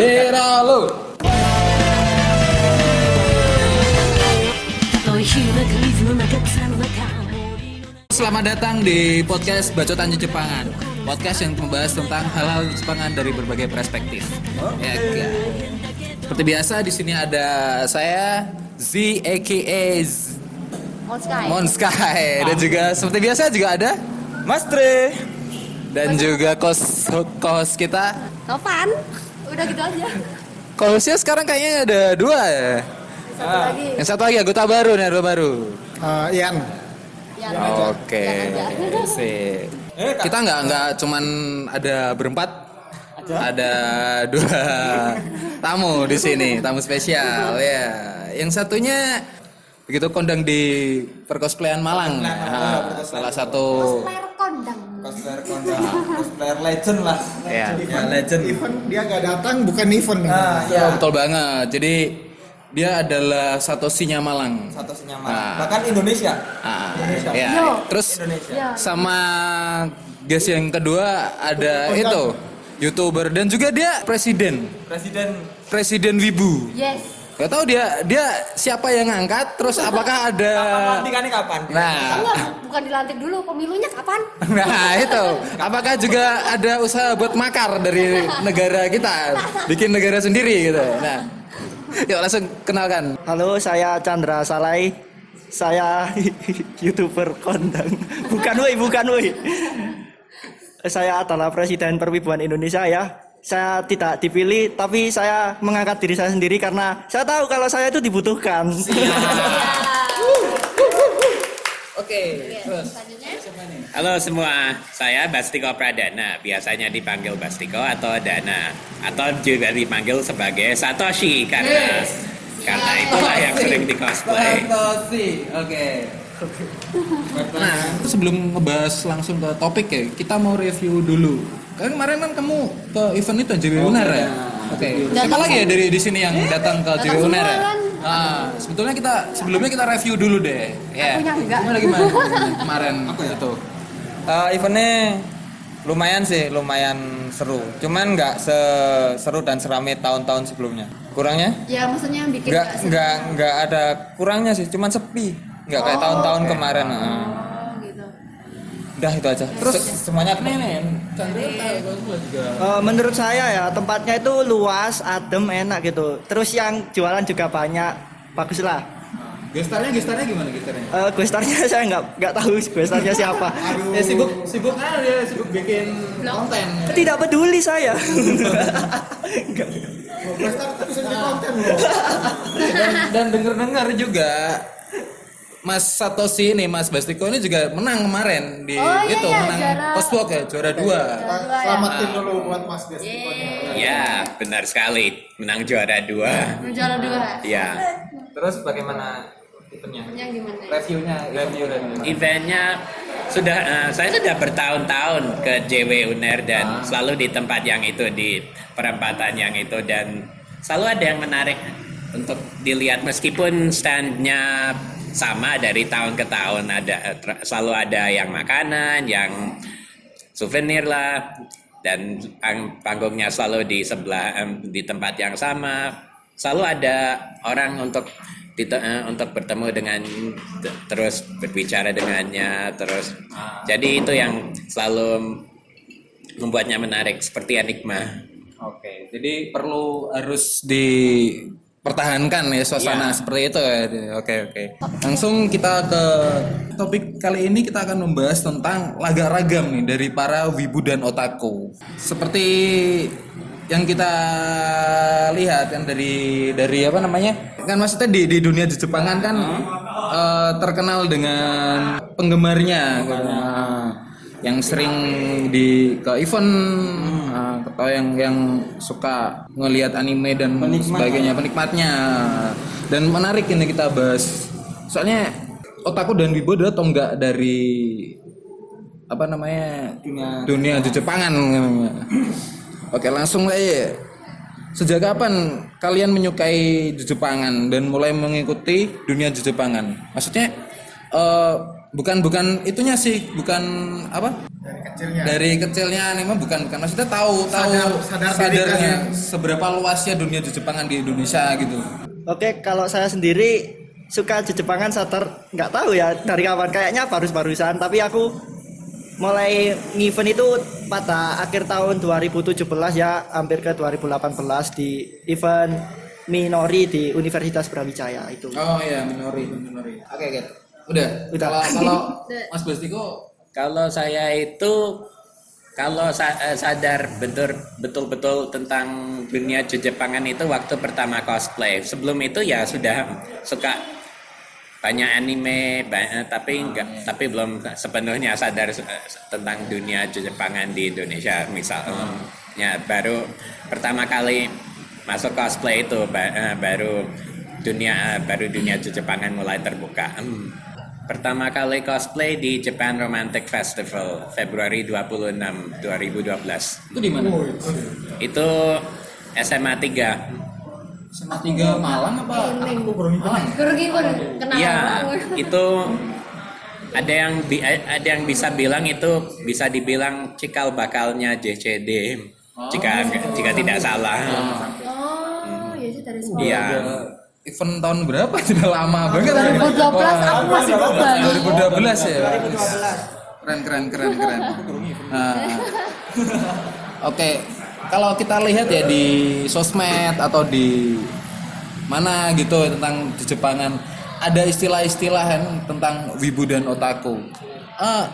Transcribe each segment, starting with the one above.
Siralu. Selamat datang di podcast Bacotan Jepangan. Podcast yang membahas tentang hal-hal Jepangan dari berbagai perspektif. Ya, guys. Seperti biasa di sini ada saya Z aka Z- Monskai. Dan juga seperti biasa juga ada Mas Tre. dan juga kos kos kita. Kapan? Udah gitu aja. Kosnya sekarang kayaknya ada dua ya. Satu lagi. Yang satu lagi anggota baru nih, anggota baru. Eh, Ian, Yang Oke, aja. sip. Kita nggak nggak cuman ada berempat, ada dua tamu di sini, tamu spesial ya. Yang satunya begitu kondang di perkosplayan Malang, ya. salah satu kondang. Cosplayer kondang, cosplayer legend lah. ya. Ya legend. event dia nggak datang bukan event. Nah, Ya, betul banget. Jadi dia adalah Satosinya Malang. Satu senyaman. Ah. Bahkan Indonesia. Ah, Indonesia. ya. Yo. Terus Indonesia. Ya. sama guys yang kedua ada itu youtuber dan juga dia presiden Presiden presiden wibu Yes. Gak tahu dia dia siapa yang ngangkat terus apakah ada pelantikannya kapan? nah Enggak, bukan dilantik dulu. Pemilunya kapan? nah itu apakah juga ada usaha buat makar dari negara kita bikin negara sendiri gitu nah yuk langsung kenalkan Halo, saya Chandra Salai. Saya youtuber kondang. Bukan woi, bukan woi. Saya adalah presiden perwibuan Indonesia ya. Saya tidak dipilih, tapi saya mengangkat diri saya sendiri karena saya tahu kalau saya itu dibutuhkan. oke terus Selanjutnya. Halo semua, saya Bastiko Pradana, biasanya dipanggil Bastiko atau Dana, atau juga dipanggil sebagai Satoshi karena karena itulah yang sering di cosplay. Satoshi, oke. Nah, itu sebelum ngebahas langsung ke topik ya, kita mau review dulu. Kan kemarin kan kamu ke event itu jadi Uner ya? Oke. Siapa lagi ya dari di sini yang datang ke jadi Uner ya? Ah, sebetulnya kita sebelumnya kita review dulu deh. Ya. Akunya enggak. Gimana gimana kemarin itu? Eh, eventnya lumayan sih, lumayan seru. Cuman nggak seru dan serame tahun-tahun sebelumnya. Kurangnya? Ya maksudnya bikin Nggak nggak nggak ada kurangnya sih, cuman sepi. Nggak kayak tahun-tahun kemarin. Oh. Udah itu aja. Terus semuanya Nih nih, Chandra tahu juga. Eh, menurut saya ya tempatnya itu luas, adem, enak gitu. Terus yang jualan juga banyak, bagus lah. Gestarnya gestarnya gimana gestarnya? Eh, gue starnya saya nggak nggak tahu gue starnya siapa. Ya sibuk sibuk aja dia sibuk bikin konten. Tidak peduli saya. dan, dan denger-dengar juga Mas Satoshi ini Mas Bastiko ini juga menang kemarin di Oh, iya, itu iya, menang juara- postwalk ya juara dua. Dua ya. selamatin dulu buat Mas Destikonya. Ya, benar sekali, menang juara dua. Juara dua. Ya, Terus bagaimana eventnya? Yang gimana? Reviewnya Review review. eventnya sudah eh, saya sudah bertahun-tahun ke JW Uner dan selalu di tempat yang itu di perempatan yang itu dan selalu ada yang menarik untuk dilihat meskipun standnya sama dari tahun ke tahun ada eh, selalu ada yang makanan yang souvenir lah. Dan pang- panggungnya selalu di sebelah di tempat yang sama. Selalu ada orang untuk eh, untuk bertemu dengan terus berbicara dengannya terus. Jadi itu yang selalu membuatnya menarik seperti enigma. Oke, jadi perlu harus dipertahankan ya suasana Iya. seperti itu ya. Oke, oke. Langsung kita ke topik kali ini kita akan membahas tentang laga ragam nih dari para wibu dan otaku. Seperti yang kita lihat kan dari dari apa namanya? Kan maksudnya di di dunia Jepangan kan eh, terkenal dengan penggemarnya. Nah, yang sering di ke event uh, atau yang yang suka ngelihat anime dan sebagainya penikmatnya. Dan menarik ini kita bahas. Soalnya otaku dan wibu adalah tonggak dari apa namanya Dunia- dunia Jepangan. Oke langsung aja. Sejak kapan kalian menyukai Jepangan dan mulai mengikuti dunia Jepangan? Maksudnya eh, bukan bukan itunya sih bukan apa Dari kecilnya. dari kecilnya anime bukan bukan maksudnya tahu tahu Sadar- sadar sadarnya kan. seberapa luasnya dunia Jepangan di Indonesia gitu. Oke, kalau saya sendiri suka Jepangan sater nggak tahu ya dari kapan kayaknya baru-barusan tapi aku mulai event itu pada akhir tahun 2017 ya hampir ke 2018 di event Minori di Universitas Brawijaya itu. Oh iya minori minori. Oke oke. Udah. Udah. Kalau kalau Mas Bastiko Kalau saya itu kalau sa- eh, sadar betul betul-betul tentang dunia Jepangan itu waktu pertama cosplay. Sebelum itu ya sudah suka banyak anime, ba- eh, tapi enggak tapi belum sepenuhnya sadar eh, tentang dunia Jepangan di Indonesia. Misalnya baru pertama kali masuk cosplay itu ba- baru dunia baru dunia Jepangan mulai terbuka. Hmm. Pertama kali cosplay di Japan Romantic Festival Februari 26 2012. itu di mana? Itu SMA 3. Sama tiga Malang apa? Malang. Kurgi kur kenal Iya, itu ada yang bi- ada yang bisa bilang itu bisa dibilang cikal bakalnya JCD. Jika jika tidak salah. Oh, ya sih dari sekolah. Iya. Event tahun berapa? Sudah lama banget. 2012 aku masih muda. 2012 ya. Keren keren keren keren. Nah, Oke, kalau kita lihat ya di sosmed atau di mana gitu tentang di Jepangan ada istilah-istilah kan tentang wibu dan otaku. Eh,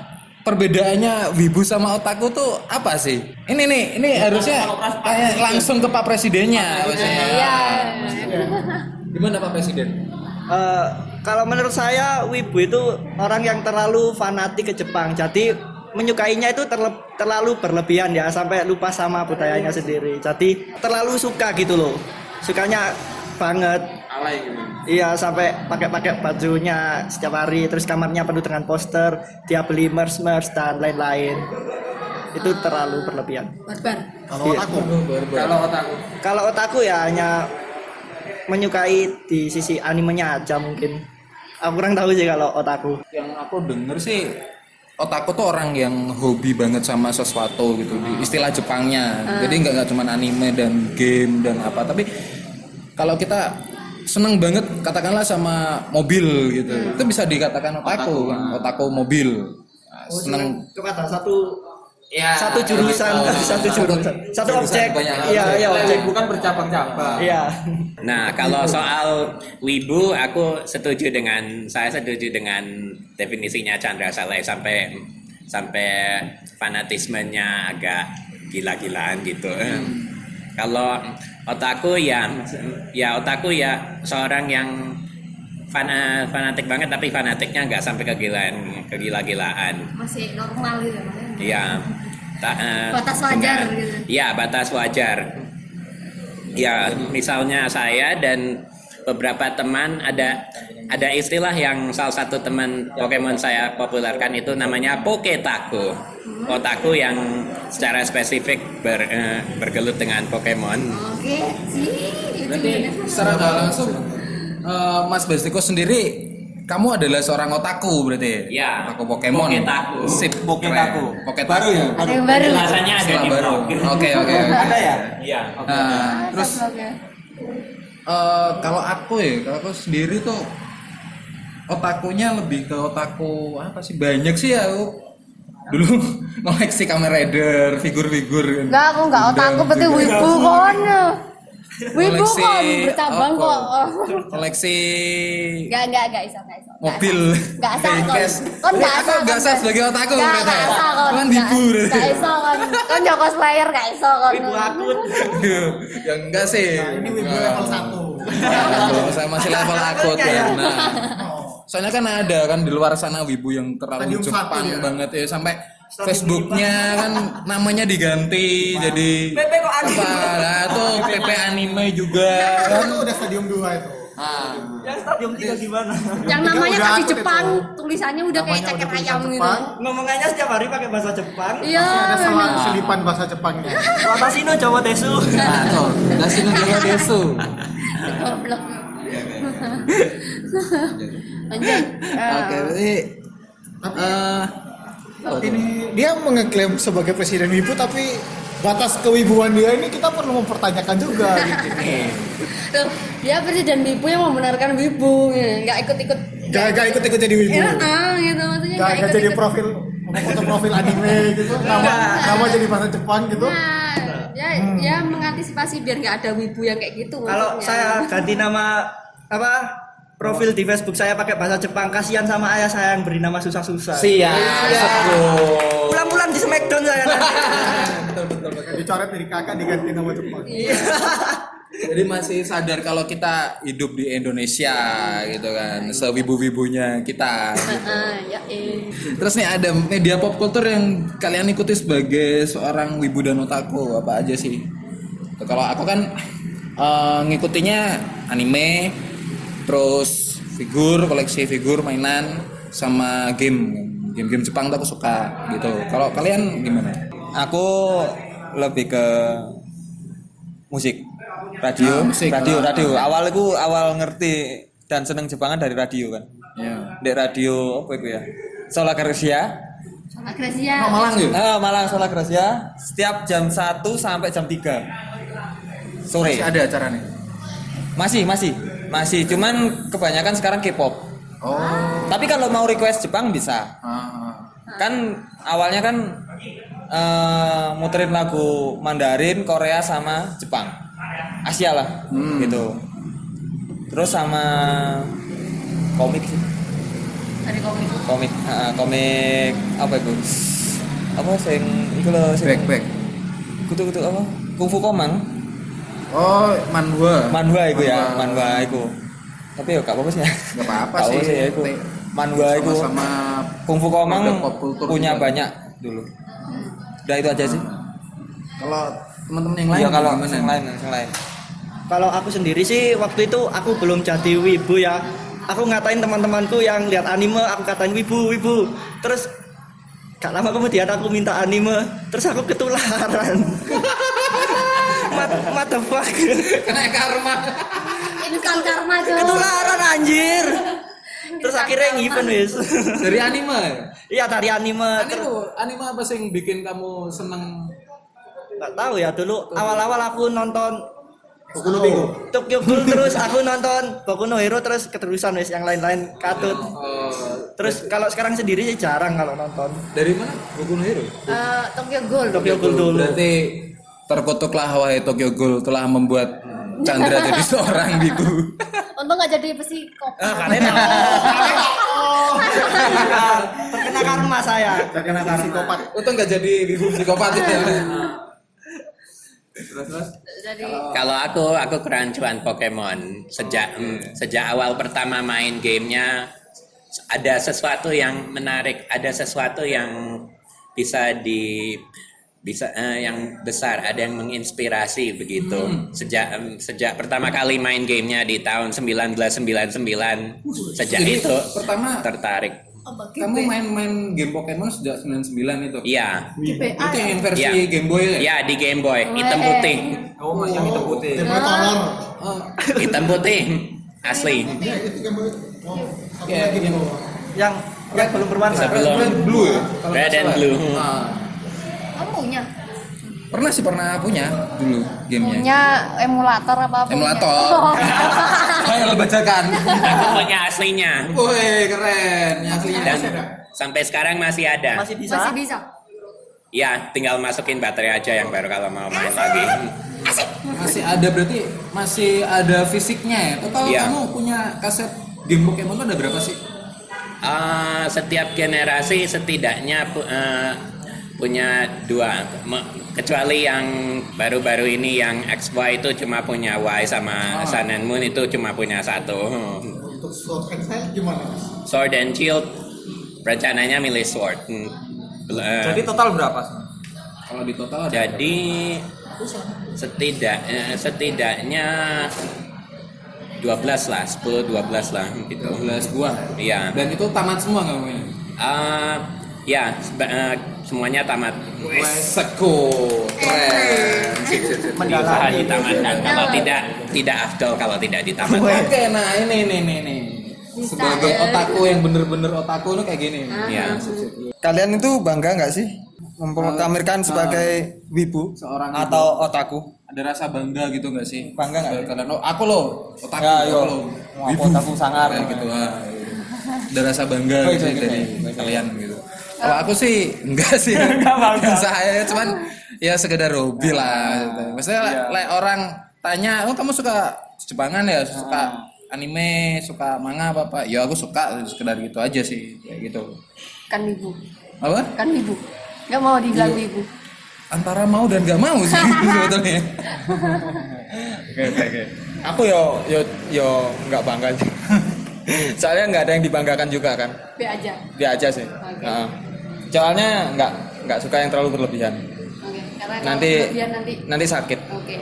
perbedaannya wibu sama otaku tuh apa sih? Ini nih, ini harusnya kayak langsung ke Pak Presidennya. maksudnya. Iya. Gimana Pak Presiden? Eh, kalau menurut saya Wibu itu orang yang terlalu fanatik ke Jepang. Jadi menyukainya itu terle- terlalu berlebihan ya sampai lupa sama budayanya sendiri. Jadi terlalu suka gitu loh. Sukanya banget. Alay gitu. Iya sampai pakai-pakai bajunya setiap hari terus kamarnya penuh dengan poster, dia beli merch merch dan lain-lain. Itu terlalu berlebihan. Barbar. Kalau Iya. aku Kalau otaku. Kalau otaku ya hanya menyukai di sisi animenya aja mungkin. Aku kurang tahu sih kalau otaku. yang aku denger sih otakku tuh orang yang hobi banget sama sesuatu gitu di istilah Jepangnya. Jadi nggak nggak cuma anime dan game dan apa. Tapi kalau kita seneng banget katakanlah sama mobil gitu itu bisa dikatakan otaku kan otaku mobil. Nah, seneng. kepada satu ya satu jurusan, satu jurusan, satu objek. Iya, iya objek. bukan bercabang-cabang. Iya. Nah, kalau soal wibu, aku setuju dengan saya setuju dengan definisinya Chandra Saleh sampai sampai fanatismenya agak gila-gilaan gitu. Kalau otaku ya ya otaku ya seorang yang fana, fanatik banget tapi fanatiknya nggak sampai kegilaan kegila-gilaan. Masih normal gitu ya. Iya. Ta- eh, Batas wajar gitu. Iya, batas wajar. Ya, misalnya saya dan beberapa teman ada ada istilah yang salah satu teman Pokemon saya populerkan itu namanya Poketaku. Otaku yang secara spesifik ber, eh, bergelut dengan Pokemon. Oke, sih. secara langsung eh, Mas Bestiko sendiri kamu adalah seorang otaku berarti Ya, otaku Pokemon Poketaku. sip Poketaku. keren. Poketaku Baru ya? Ada yang baru. Penjelasannya ada baru oke oke oke Ada ya? Iya. Nah, terus Oke. eh, kalau aku ya, kalau aku sendiri tuh otakunya lebih ke otaku apa sih banyak sih ya aku dulu koleksi Kamen Rider figur-figur Enggak, aku enggak betul juga. wibu kon. Wibu Koleksi kok bercabang kok. koleksi Enggak, enggak, enggak iso, enggak iso. mobil Enggak asal kon. Kon enggak Aku asal. nggak kon. sah sebagai Enggak, berarti. enggak asal kon. Enggak- wibu. Enggak iso kon. Kon yo cosplayer enggak iso kon. Wibu akut. ya enggak sih Nah, ini wibu level 1. Belum, saya masih level akut ya. Nah, soalnya kan ada kan di luar sana wibu yang terlalu Jepang ya. banget ya sampai Facebooknya kan namanya diganti jadi PP kok anime? apa nah, tuh PP anime juga kan Itu udah stadium 2 itu. nah, Yang stadium 3 gimana? Yang namanya udah akut Jepang, itu. tulisannya udah kayak Namanya ceker udah ayam gitu. Ngomongannya setiap hari pakai bahasa Jepang. Iya, Ada sama benar. selipan bahasa Jepangnya. Watashi no Jawa Tesu. nah tuh sini dulu desu Goblok. Lanjut. oke berarti Tapi eh, ini dia mengeklaim sebagai presiden wibu tapi batas kewibuan dia ini kita perlu mempertanyakan juga gitu. Tuh, dia presiden wibu yang membenarkan wibu, gitu. nggak ikut-ikut. Gak, gak ikut-ikut jadi wibu. Ya, ah, gitu maksudnya Gak, nggak gak jadi ikut-ikut. profil foto profil anime gitu. Nama nama jadi bahasa Jepang gitu. Nah, ya, ya mengantisipasi biar nggak ada wibu yang kayak gitu. Kalau saya ganti nama apa profil di Facebook saya pakai bahasa Jepang kasihan sama ayah saya yang beri nama susah-susah. Siap, sekut. Pulang-pulang di Smackdown saya nanti. Dicoret dari kakak diganti nama Jepang. Jadi masih sadar kalau kita hidup di Indonesia gitu kan, sewibu-wibunya kita. Ah, ya, eh. Terus nih ada media pop culture yang kalian ikuti sebagai seorang wibu dan otaku apa aja sih? Kalau aku kan eh, ngikutinya anime, terus figur, koleksi figur, mainan, sama game. Game-game Jepang tuh aku suka gitu. Kalau kalian gimana? Aku lebih ke musik, radio, Ah, musik. radio, Ah. radio. Awal aku awal ngerti dan seneng Jepangan dari radio kan. Ya. Di radio apa itu ya? Sola Gracia. Sama Gracia. Oh, Malang yuk. Ah, Malang Sola Gracia. Setiap jam 1 sampai jam 3 sore. Masih ada acaranya. Masih, masih, masih. Cuman kebanyakan sekarang K-pop. Oh. Tapi kalau mau request Jepang bisa. Ah, Kan awalnya kan eh, muterin lagu Mandarin, Korea sama Jepang. Asia lah, Hmm. gitu. Terus sama komik sih. Dari komik. Komik, ah, komik apa itu? Apa sing iku lho sing back back. kutu-kutu apa? Kungfu Komang. Oh, manhwa. Manhwa iku ya, Manhwa. iku. Tapi ya gak apa-apa sih. Gak apa-apa sih. sih ya iku. Manhwa iku. Sama Kungfu Komang punya juga. banyak dulu. Udah itu aja sih. Kalau teman-teman yang lain Iya kalau yang lain, yang lain. Kalau aku sendiri sih waktu itu aku belum jadi wibu ya. Aku ngatain teman-temanku yang lihat anime, aku katain wibu, wibu. Terus gak lama kemudian aku minta anime, terus aku ketularan. What, what the fuck? Kena karma. Instan karma cuy. ketularan anjir. Terus akhirnya ngiven wis. Dari anime. Iya dari anime. Anime, Terus anime apa sih yang bikin kamu seneng? nggak tahu ya dulu awal-awal aku nonton Boku no Pico. Tokyo Ghoul terus aku nonton Boku no Hero terus keterusan wis yang lain-lain katut. Oh, Terus kalau sekarang sendiri sih jarang kalau nonton. dari mana? Boku no Hero. Eh, Tokyo Ghoul. Tokyo Ghoul dulu. Berarti terkutuklah wahai Tokyo Ghoul telah membuat Chandra jadi seorang biku. Untung nggak jadi psikopat. Ah, kalian terkena karma saya. Terkena psikopat. Untung nggak jadi biku psikopat itu ya. Terus terus. Jadi Kalau aku aku kerancuan Pokemon sejak mm, sejak awal pertama main gamenya ada sesuatu yang menarik, ada sesuatu yang bisa di bisa eh, yang besar, ada yang menginspirasi begitu. Sejak em, sejak pertama kali main gamenya di tahun 1999 sejak Jadi itu pertama tertarik. kamu main-main game Pokemon sejak 99 itu. Iya, Itu ya. yang versi Iya. Game Boy ya? ya di Game Boy hitam Eh. putih, Oh, yang hitam putih. Game Boy Color. Oh, hitam putih asli. kayak gini. Yang yang belum berwarna. Sebelum Blue ya? Red and salah. Blue. Ah. Kamu punya? Pernah sih pernah punya dulu gamenya. Punya emulator apa punya? Emulator. Oh. Ayo lo bacakan. Aku punya aslinya. Woi keren, Ini aslinya. Dan sampai sekarang masih ada. Masih bisa. Masih bisa. Ya, tinggal masukin baterai aja yang baru kalau mau main lagi. Masih ada berarti masih ada fisiknya ya. Total Iya. kamu punya kaset game Pokemon ada berapa sih? Ah, setiap generasi setidaknya eh, punya dua. Kecuali yang baru-baru ini yang XY itu cuma punya Y sama Ah. Sun and Moon itu cuma punya satu. Untuk Sword and Shield gimana? Sword and Shield rencananya milih Sword. Hmm. Bel- eh, Jadi total berapa? Kalau di total ada Jadi setidak eh, setidaknya 12 lah, 10 12 lah gitu. 12 buah. Iya. Dan itu tamat semua ini. Ah, ya, semuanya tamat. Seko. Keren. Sip. Berusaha ditamatkan. Kalau tidak tidak afdol kalau tidak ditamatkan. Oke, nah ini nih nih nih. Bisa, sebagai ya. otaku yang bener-bener otaku itu kayak gini. Ya. Kalian itu bangga nggak sih memproklamirkan sebagai wibu Seorang atau otaku? Ada rasa bangga gitu nggak sih? Bangga nggak? Kalian, oh aku loh, otaku, Ya, aku loh. Aku otaku sangar. Kayak gitu. ah, iya. Ada rasa bangga Oh, gitu iya, iya, dari iya. kalian gitu. Kalau aku sih enggak sih. Biasa aja cuman ya sekedar hobi lah. gitu. Maksudnya Iya. like orang tanya, "Oh, kamu suka Jepangan ya? Suka Ah. anime, suka manga apa apa?" Ya aku suka sekedar gitu aja sih, kayak gitu. Kan wibu. Apa? Kan wibu. Nggak mau dibilang Iya. wibu. Antara mau dan gak mau sih sebetulnya. Oke oke oke. Aku yo yo yo nggak bangga sih. Soalnya nggak ada yang dibanggakan juga kan. Be aja. Dia aja sih. Oke. Heeh. Soalnya nggak nggak suka yang terlalu berlebihan. Oke. Karena Nanti berlebihan nanti. nanti sakit. Oke.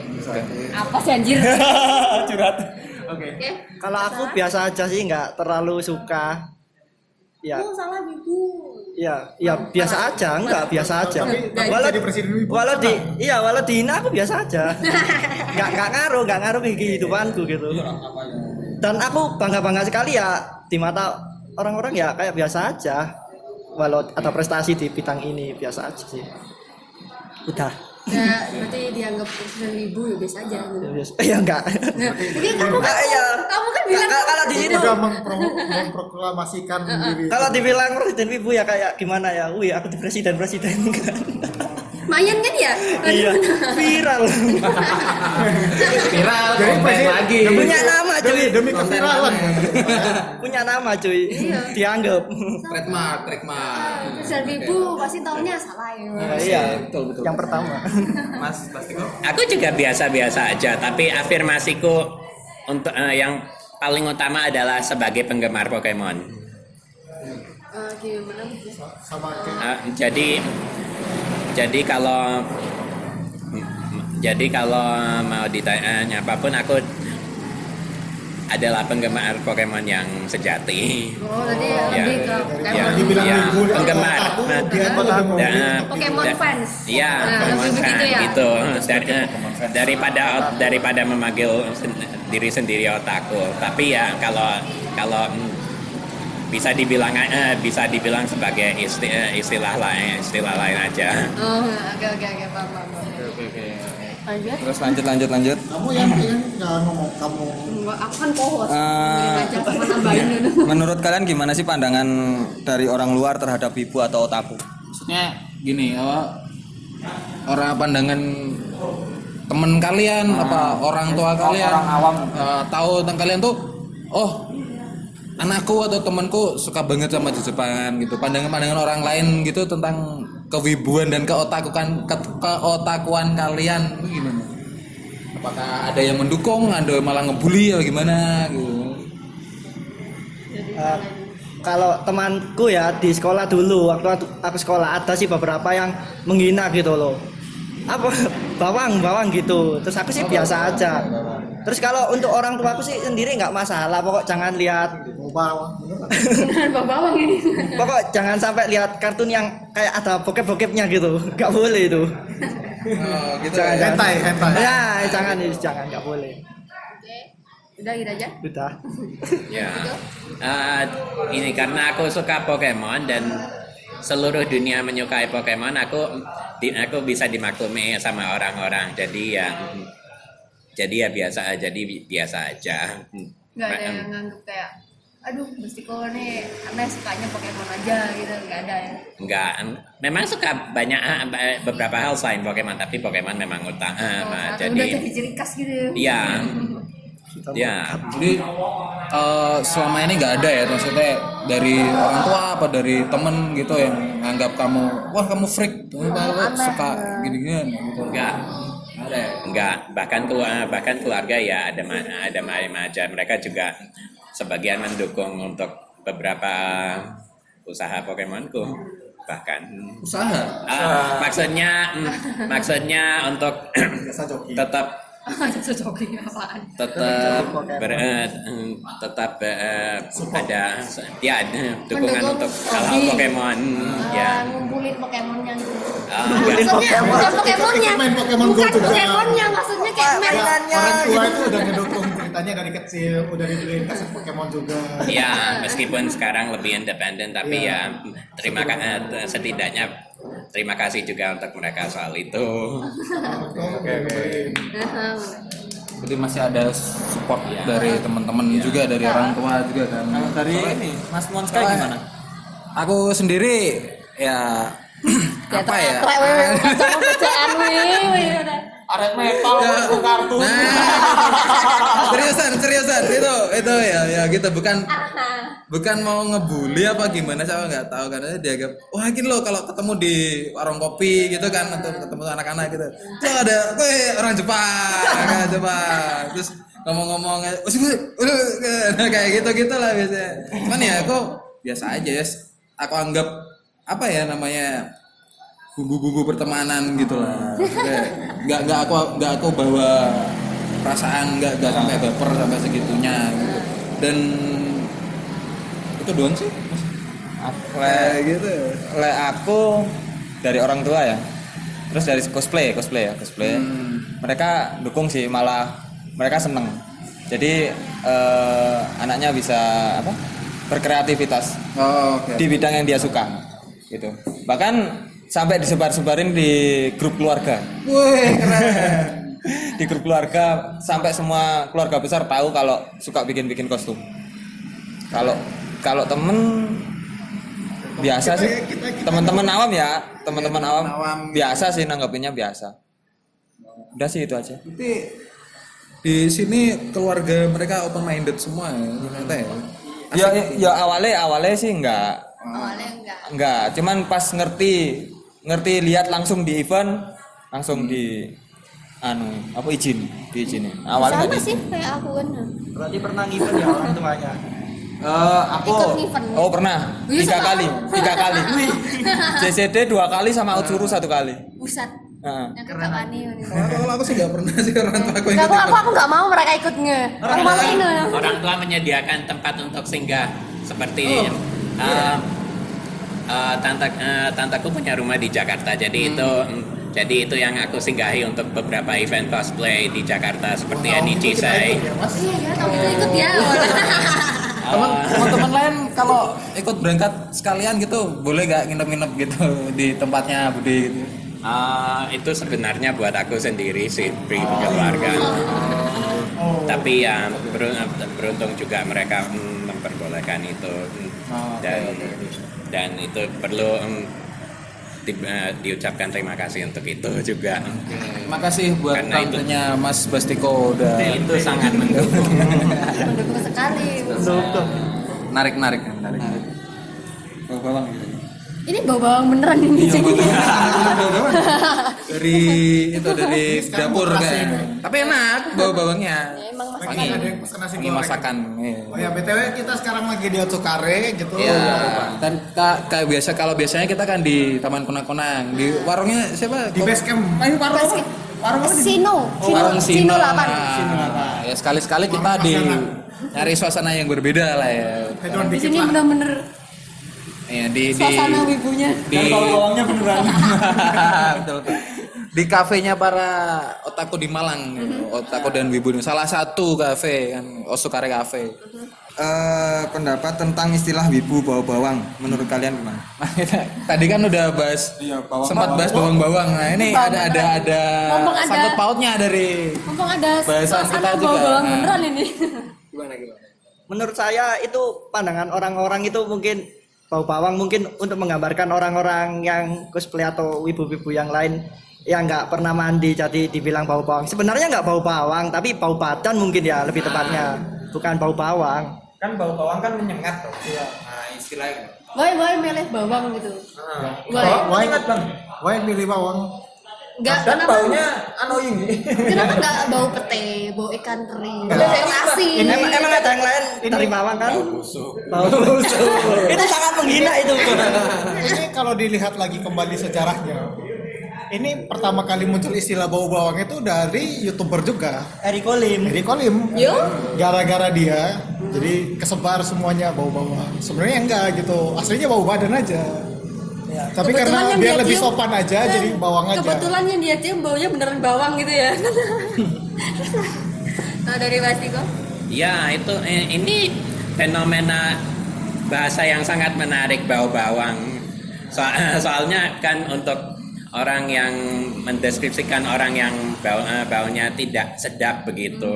Apa sih anjir? Curhat. Oke. Oke. Kalau aku biasa aja sih nggak terlalu suka. Ya, Oh, salah wibu. ya, ya biasa aja, enggak biasa aja. Walau jadi presiden wibu. walau di, iya walau dihina aku biasa aja. Nggak nggak ngaruh, nggak ngaruh ke kehidupanku gitu. Dan aku bangga bangga sekali ya di mata orang-orang ya kayak biasa aja. Walau ada prestasi di bidang ini biasa aja sih. Udah. Ya, berarti dianggap presiden wibu ya biasa aja. Ya, biasa. Ya enggak. Nah, Jadi kamu kan, iya. kamu kan bilang Kalau- kalau di situ udah mempro- memproklamasikan diri kalau dibilang presiden ibu ya kayak gimana ya? Wih, aku di presiden presiden kan. Mayan kan ya? iya, viral. Viral, Jadi presiden- lagi. Punya nama demi, cuy. demi keviralan Punya nama cuy. Dianggap. Trademark, trademark. Presiden wibu pasti taunya salah ya. Nah, iya, betul, betul. Yang pertama. Mas, pasti kok. Aku juga biasa-biasa aja, tapi afirmasiku untuk eh, yang paling utama adalah sebagai penggemar Pokemon. Eh, gimana? sama Eh, jadi jadi kalau jadi kalau mau ditanya apa pun aku adalah penggemar Pokemon yang sejati. Oh, tadi Ya. lebih ke Ya, Pokemon. dibilang ya, penggemar. Nah, dia Da- Pokemon da- fans. Iya, Nah, Pokemon fans begitu ya? gitu. Dari, daripada daripada memanggil sen- diri sendiri otaku. Tapi ya kalau kalau bisa dibilang eh, bisa dibilang sebagai isti- eh, istilah lain istilah lain aja. Oh, oke oke oke paham. Lanjut. Terus lanjut lanjut lanjut. kamu yang yang nggak ngomong kamu Enggak, aku kan. Eh, dulu. Menurut kalian gimana sih pandangan dari orang luar terhadap wibu atau otaku? Maksudnya gini, apa orang pandangan temen kalian apa orang tua kalian orang awam. eh, tahu tentang kalian tuh oh anakku atau temanku suka banget sama Jepangan gitu. Pandangan-pandangan orang lain gitu tentang kewibuan dan keotakuan ke, keotakuan kalian. Itu gimana? Apakah ada yang mendukung ada yang malah ngebully atau gimana? Gitu. Eh, kalau temanku ya di sekolah dulu waktu aku, sekolah ada sih beberapa yang menghina gitu loh. Apa? Bawang bawang gitu. Terus aku sih biasa aja. terus kalau untuk orang tua aku sih sendiri nggak masalah pokok jangan lihat mau bawa Beneran bawa bawang ini. pokok jangan sampai lihat kartun yang kayak ada bokep-bokepnya gitu nggak boleh itu oh, gitu jangan ya. jangan hentai hentai ya jangan jangan nggak boleh Oke. Udah gitu aja. udah Ya. Eh, ini karena aku suka Pokemon dan seluruh dunia menyukai Pokemon, aku di, aku bisa dimaklumi sama orang-orang. Jadi ya jadi ya biasa aja, jadi bi- biasa aja. Enggak ada yang nganggep kayak aduh mesti kok nih aneh sukanya Pokemon aja gitu nggak ada ya Enggak, memang suka banyak ah, beberapa hal selain Pokemon, tapi Pokemon memang utama. oh, jadi udah jadi ciri khas gitu Iya. Ya, Jadi eh, selama ini nggak ada ya maksudnya dari orang tua apa dari temen gitu yang nganggap kamu wah kamu freak kamu kok suka gini-gini gitu. enggak. Ada ya? Enggak, bahkan keluarga bahkan keluarga ya ada ada macam aja. Mereka juga sebagian mendukung untuk beberapa usaha Pokemonku. Bahkan Usaha. Ah, maksudnya mm, maksudnya untuk tetap apaan? tetap ber, eh, mm, tetap eh, ada ya dukungan Mendukung untuk hal-hal hobi. Pokemon ya. Ah, ngumpulin Pokemonnya gitu Ah, maksudnya bukan Pokemonnya. Pokemon bukan juga. Pokemonnya maksudnya kayak main orang tua itu udah ngedukung ceritanya dari kecil udah dibeliin kaset Pokemon juga. Ya, meskipun sekarang lebih independen, tapi Iya. ya terima kasih setidaknya terima kasih juga untuk mereka soal itu. Oke oke. Jadi masih ada support dari teman-teman juga dari orang tua juga kan. Kalau dari ini Mas Monska Soalnya- gimana? Aku sendiri ya apa ya? Bacaan wewe udah. Aret metal Ya. buku kartu. Nah, seriusan, seriusan. Itu itu ya ya gitu. Bukan bukan mau ngebully apa gimana saya nggak tahu. Karena dianggap wah gini loh kalau ketemu di warung kopi gitu kan atau ketemu anak-anak gitu. Tuh ada gue orang Jepang orang Jepang. Terus ngomong-ngomong "Oh, nah, kayak gitu gitu lah biasanya. Cuman ya aku biasa aja ya. Aku anggap apa ya namanya bumbu-bumbu pertemanan gitu lah nggak nggak aku nggak aku bawa perasaan nggak nggak sampai baper sampai segitunya gitu. dan itu doang sih kayak gitu Le aku dari orang tua ya. Terus dari cosplay, cosplay ya, cosplay. Mereka dukung sih, malah mereka seneng. Jadi eh, anaknya bisa apa? Berkreativitas oh, oke di bidang yang dia suka. Gitu. Bahkan sampai disebar-sebarin di grup keluarga. Wih, keren di grup keluarga sampai semua keluarga besar tahu kalau suka bikin-bikin kostum. Kalau kalau temen biasa sih teman-teman awam ya teman-teman awam, awam. biasa sih nanggapinnya biasa udah sih itu aja Berarti di sini keluarga mereka open minded semua ya ternyata ya ya ya awalnya awalnya sih enggak Awalnya enggak. enggak cuman pas ngerti ngerti lihat langsung di event langsung di anu apa izin diizinin awalnya Sama sih kayak aku kan. Berarti pernah ngikut ya orang tuanya. Eh, aku oh pernah Wih, tiga sama kali tiga kali JCD dua kali sama Utsuru satu kali Pusat. Heeh. Yang kekakani. kalau kalau aku sih nggak pernah sih orang tua aku ikut aku aku aku enggak mau mereka ikut nge. Ini. Orang tua menyediakan tempat untuk singgah seperti Oh, eh, eh, tante eh, tanteku punya rumah di Jakarta. Jadi itu mm, jadi itu yang aku singgahi untuk beberapa event cosplay di Jakarta seperti Anichi Sai. Iya ya, kamu ikut ya. Teman teman lain kalau ikut berangkat sekalian gitu boleh gak nginep-nginep gitu di tempatnya Budi gitu. Eh, itu sebenarnya buat aku sendiri sih, pri keluarga. Tapi ya berun- beruntung juga mereka mm, memperbolehkan itu Oh, oke, dan. Dan itu perlu mm, di- eh, diucapkan terima kasih untuk itu juga. Makasih buat Karena itu- tantenya Mas Bastiko udah Itu sangat mendukung. Mendukung sekali. narik narik narik. Oh, bawang gitu. Ini bau bawang beneran ini jadi. dari itu dari dapur kayak. Tapi enak bau bawangnya. Ya, Emang mas Wangi, Ada yang pesan nasi wangi goreng. masakan. iya. Oh ya BTW kita sekarang lagi di Otsukare gitu. Iya, dan ka- kayak biasa kalau biasanya kita kan di Taman Kunang-Kunang, di warungnya siapa? Di base camp. Main warung apa? Warung Sino. Oh, warung Sino. Sino 8. Nah, ya sekali-sekali kita di nyari suasana yang berbeda lah ya. Di sini lah. Bener-bener Ya, di di suasana wibunya. di bawangnya beneran betul, betul. di kafenya para otaku di Malang, gitu. otaku dan wibu salah satu kafe kan Osukare Cafe. Eh, pendapat tentang istilah wibu bawa bawang menurut kalian gimana? Tadi kan udah bahas Iya, bawang- sempat bahas bawang-bawang. Nah, ini Bawang ada ada ada ada- sangkut pautnya dari Mumpung ada Bahasan kita juga. bau bawang Nah. beneran ini. gimana gimana? Menurut saya itu pandangan orang-orang itu mungkin bau bawang mungkin untuk menggambarkan orang-orang yang cosplay atau wibu-wibu yang lain yang nggak pernah mandi jadi dibilang bau bawang. Sebenarnya nggak bau bawang tapi bau badan mungkin ya lebih tepatnya bukan bau bawang. Kan bau bawang kan menyengat tuh. Iya. Nah, istilahnya. Woi woi milih bawang gitu. Woi. Wah, ingat bang. Wah milih bawang. Enggak Dan kenapa? baunya annoying. Kenapa enggak bau pete, bau ikan teri, bau ikan asin? Emang, emang ada yang lain dari bawang kan? Bau busuk. itu sangat menghina itu. Ini kalau dilihat lagi kembali sejarahnya. Ini pertama kali muncul istilah bau bawang itu dari youtuber juga. Eri Kolim. Eri Kolim. Yo. Gara-gara dia, jadi kesebar semuanya bau bawang. Sebenarnya enggak gitu. Aslinya bau badan aja. Tapi Kebetulan karena yang biar dia lebih cium- sopan aja, jadi bawang aja. Kebetulan yang dia cium baunya beneran bawang gitu ya. nah dari Mas Tiko? Ya, itu eh, ini fenomena bahasa yang sangat menarik bau bawang. So- soalnya kan untuk orang yang mendeskripsikan orang yang bau, eh, baunya tidak sedap begitu.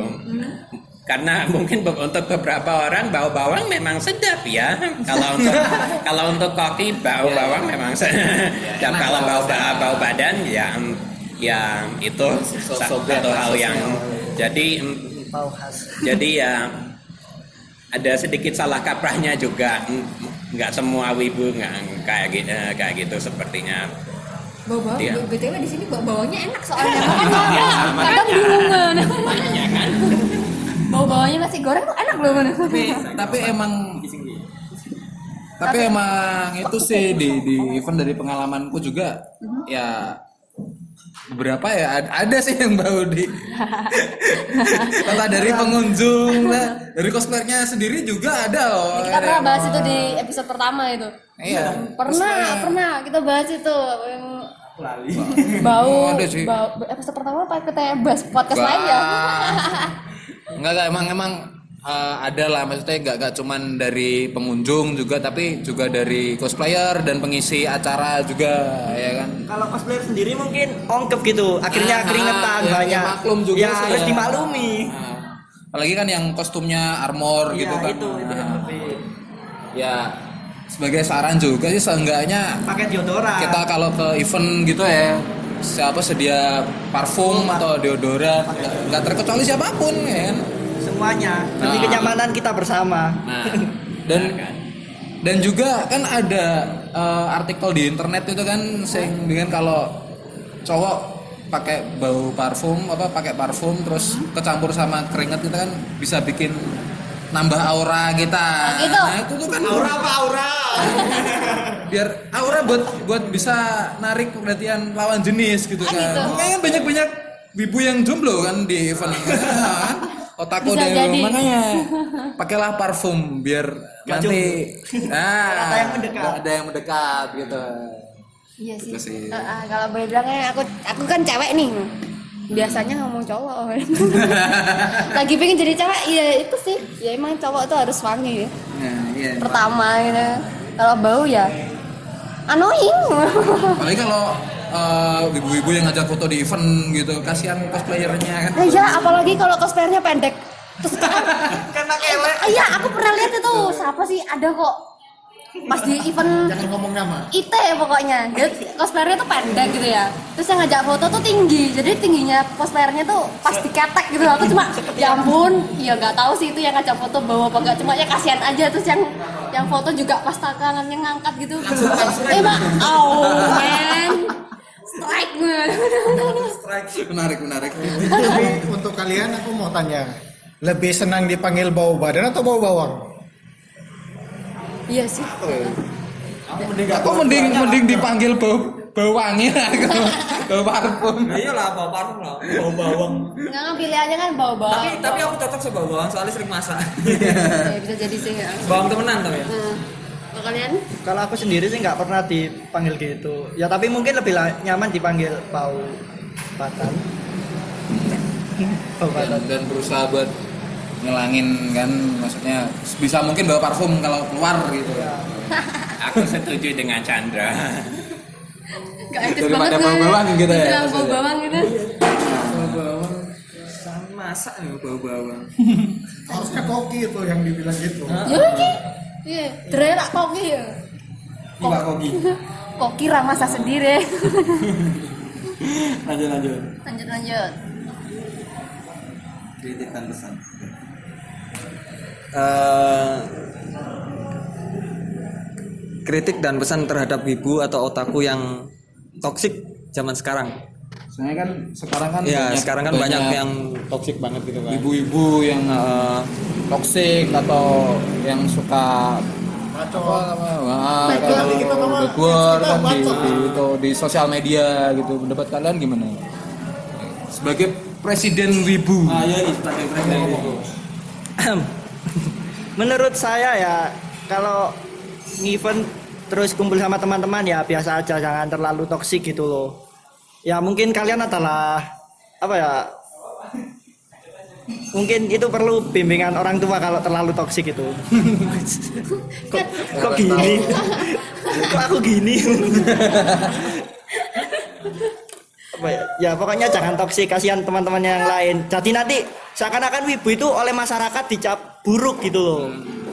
Karena mungkin untuk beberapa orang bau bawang memang sedap ya. Kalau untuk kalau untuk koki bau bawang memang sedap. kalau bau ba- bau badan ya ya itu sa- satu hal yang jadi em, Bau khas. jadi ya ada sedikit salah kaprahnya juga nggak semua wibu nggak kayak gitu kayak gitu sepertinya bau bawang Iya. btw di sini bau bawangnya enak soalnya makanya kadang bingung kan bau bawangnya nasi goreng tuh enak loh mana tapi tapi emang tapi emang itu sih di di event dari pengalamanku juga ya beberapa ya ad- ada sih yang bau di kata dari pengunjung lah dari cosplayernya sendiri juga ada loh kita pernah bahas itu di episode pertama itu. Iya. Pernah pernah kita bahas itu yang bau Ada sih. bau episode pertama apa? Kita bahas podcast lain ya Enggak, enggak emang emang eh, ada lah maksudnya enggak enggak cuman dari pengunjung juga tapi juga dari cosplayer dan pengisi acara juga ya kan. Kalau cosplayer sendiri mungkin ongkep gitu, akhirnya Ah, keringetan ya, banyak. ya maklum juga ya sih harus ya. dimaklumi. Nah, apalagi kan yang kostumnya armor Iya, gitu kan. itu itu Nah, lebih ya sebagai saran juga sih seenggaknya pakai deodoran. kita kalau ke event gitu ya siapa sedia parfum atau deodoran nggak- terkecuali siapa pun ya kan. semuanya demi Nah. kenyamanan kita bersama. Nah, dan dan juga kan ada eh, artikel di internet itu kan sing dengan kalau cowok pakai bau parfum apa pakai parfum terus kecampur sama keringat kita kan bisa bikin nambah aura kita. Oh, gitu? Nah, itu tuh kan aura apa aura? Biar aura buat buat bisa narik perhatian lawan jenis gitu Ah, kan. gitu? Makanya banyak-banyak wibu yang jomblo kan di event ini. kan? Deh jadi. makanya pakailah parfum biar nanti nah Ada yang mendekat. nggak ada yang mendekat gitu. iya sih, Itu sih. Eh, eh, kalau boleh bilangnya aku aku kan cewek nih biasanya ngomong cowok. Lagi pengen jadi cewek iya itu sih. Ya emang cowok tuh harus wangi ya. Nah, iya. pertama gitu kalau bau ya annoying. Apalagi kalau eh, ibu-ibu yang ngajak foto di event gitu, kasihan cosplayernya kan. nah, iya apalagi kalau cosplayernya pendek. Terus Karena cewek. Ah, iya aku pernah lihat itu. Siapa sih? Ada kok pas di event Jangan ngomong nama. IT pokoknya. Dia cosplayernya tuh pendek gitu ya. Terus yang ngajak foto tuh tinggi. Jadi tingginya cosplayernya tuh pas diketek gitu. Aku cuma ya ampun. Ya nggak tahu sih itu yang ngajak foto bawa apa enggak cuma ya kasihan aja. Terus yang yang foto juga pas tangannya ngangkat gitu. Eh mak oh man. Strike man. Menarik, menarik. Tapi untuk kalian aku mau tanya, lebih senang dipanggil bau badan atau bau bawang? Iya sih Aku mending mending dipanggil bau bau wangi aku. bau parfum. Iya lah, bau parfum lah, bau bawang. nggak pilihannya kan bawa bawa Tapi tapi aku cocok sih bau bawang soalnya sering masak. ya, bisa jadi sih ya. Bawang temenan tapi ya. Kalau kalian Kalau aku sendiri sih nggak pernah dipanggil gitu. Ya tapi mungkin lebih nyaman dipanggil bau batan. bau Dan, batan. dan berusaha buat ngelangin kan maksudnya bisa mungkin bawa parfum kalau keluar gitu. aku setuju dengan Chandra Gak etis banget bau bawang gitu ya, Bilang bau bawang gitu. Bau bawang sama masak nih bau bawang. Harusnya koki itu yang dibilang gitu. Ya ki. Iya, drela koki ya. Mbak Kogi. Koki ramasa sendiri. Lanjut lanjut. lanjut lanjut. Kritik dan pesan. Eh, kritik dan pesan terhadap wibu atau otaku yang toksik zaman sekarang. Soalnya kan sekarang kan Ya, banyak- sekarang kan banyak yang toksik banget gitu kan. ibu-ibu yang Eh, toksik atau yang suka Bacot. Backward kita kan di, di, itu, di sosial media gitu. Pendapat kalian gimana? Sebagai presiden wibu. Ah iya, iya, sebagai presiden wibu. Menurut saya ya kalau event terus kumpul sama teman-teman ya biasa aja jangan terlalu toksik gitu loh. Ya mungkin kalian adalah apa ya mungkin itu perlu bimbingan orang tua kalau terlalu toksik itu kok, kok gini? kok aku gini apa ya ya pokoknya jangan toksik kasihan teman-teman yang lain jadi nanti seakan-akan wibu itu oleh masyarakat dicap buruk gitu loh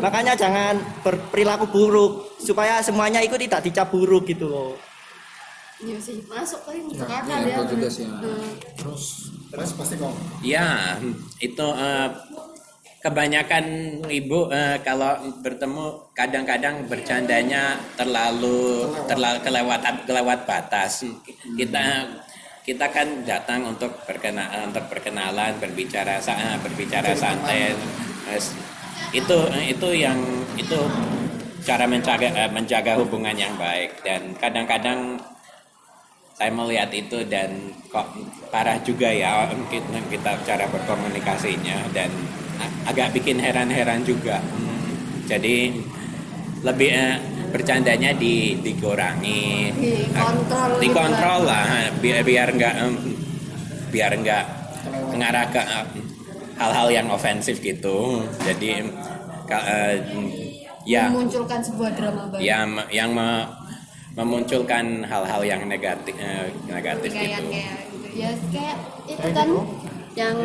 makanya jangan berperilaku buruk supaya semuanya itu tidak dicap buruk gitu loh Iya sih, masuk kali masuk akal iya, ya. itu juga sih. Hmm. terus terus pasti kok Ya, itu eh, kebanyakan ibu eh, kalau bertemu kadang-kadang bercandanya terlalu terlalu kelewat kelewat batas. Kita kita kan datang untuk berkenalan untuk perkenalan berbicara sa- berbicara santai. Itu itu yang itu cara menjaga eh, menjaga hubungan yang baik. Dan kadang-kadang saya melihat itu dan kok parah juga ya kita, kita cara berkomunikasinya. Dan agak bikin heran-heran juga. Hmm, jadi lebih eh, bercandanya di dikurangi Dikontrol gitu dikontrol lah biar biar nggak em, biar nggak mengarah ke em, hal-hal yang ofensif gitu jadi ka- eh, ya Memunculkan sebuah drama baru. yang yang me- memunculkan hal-hal yang negatif eh, negatif kayak gitu. kayak gitu. ya kayak itu kan yang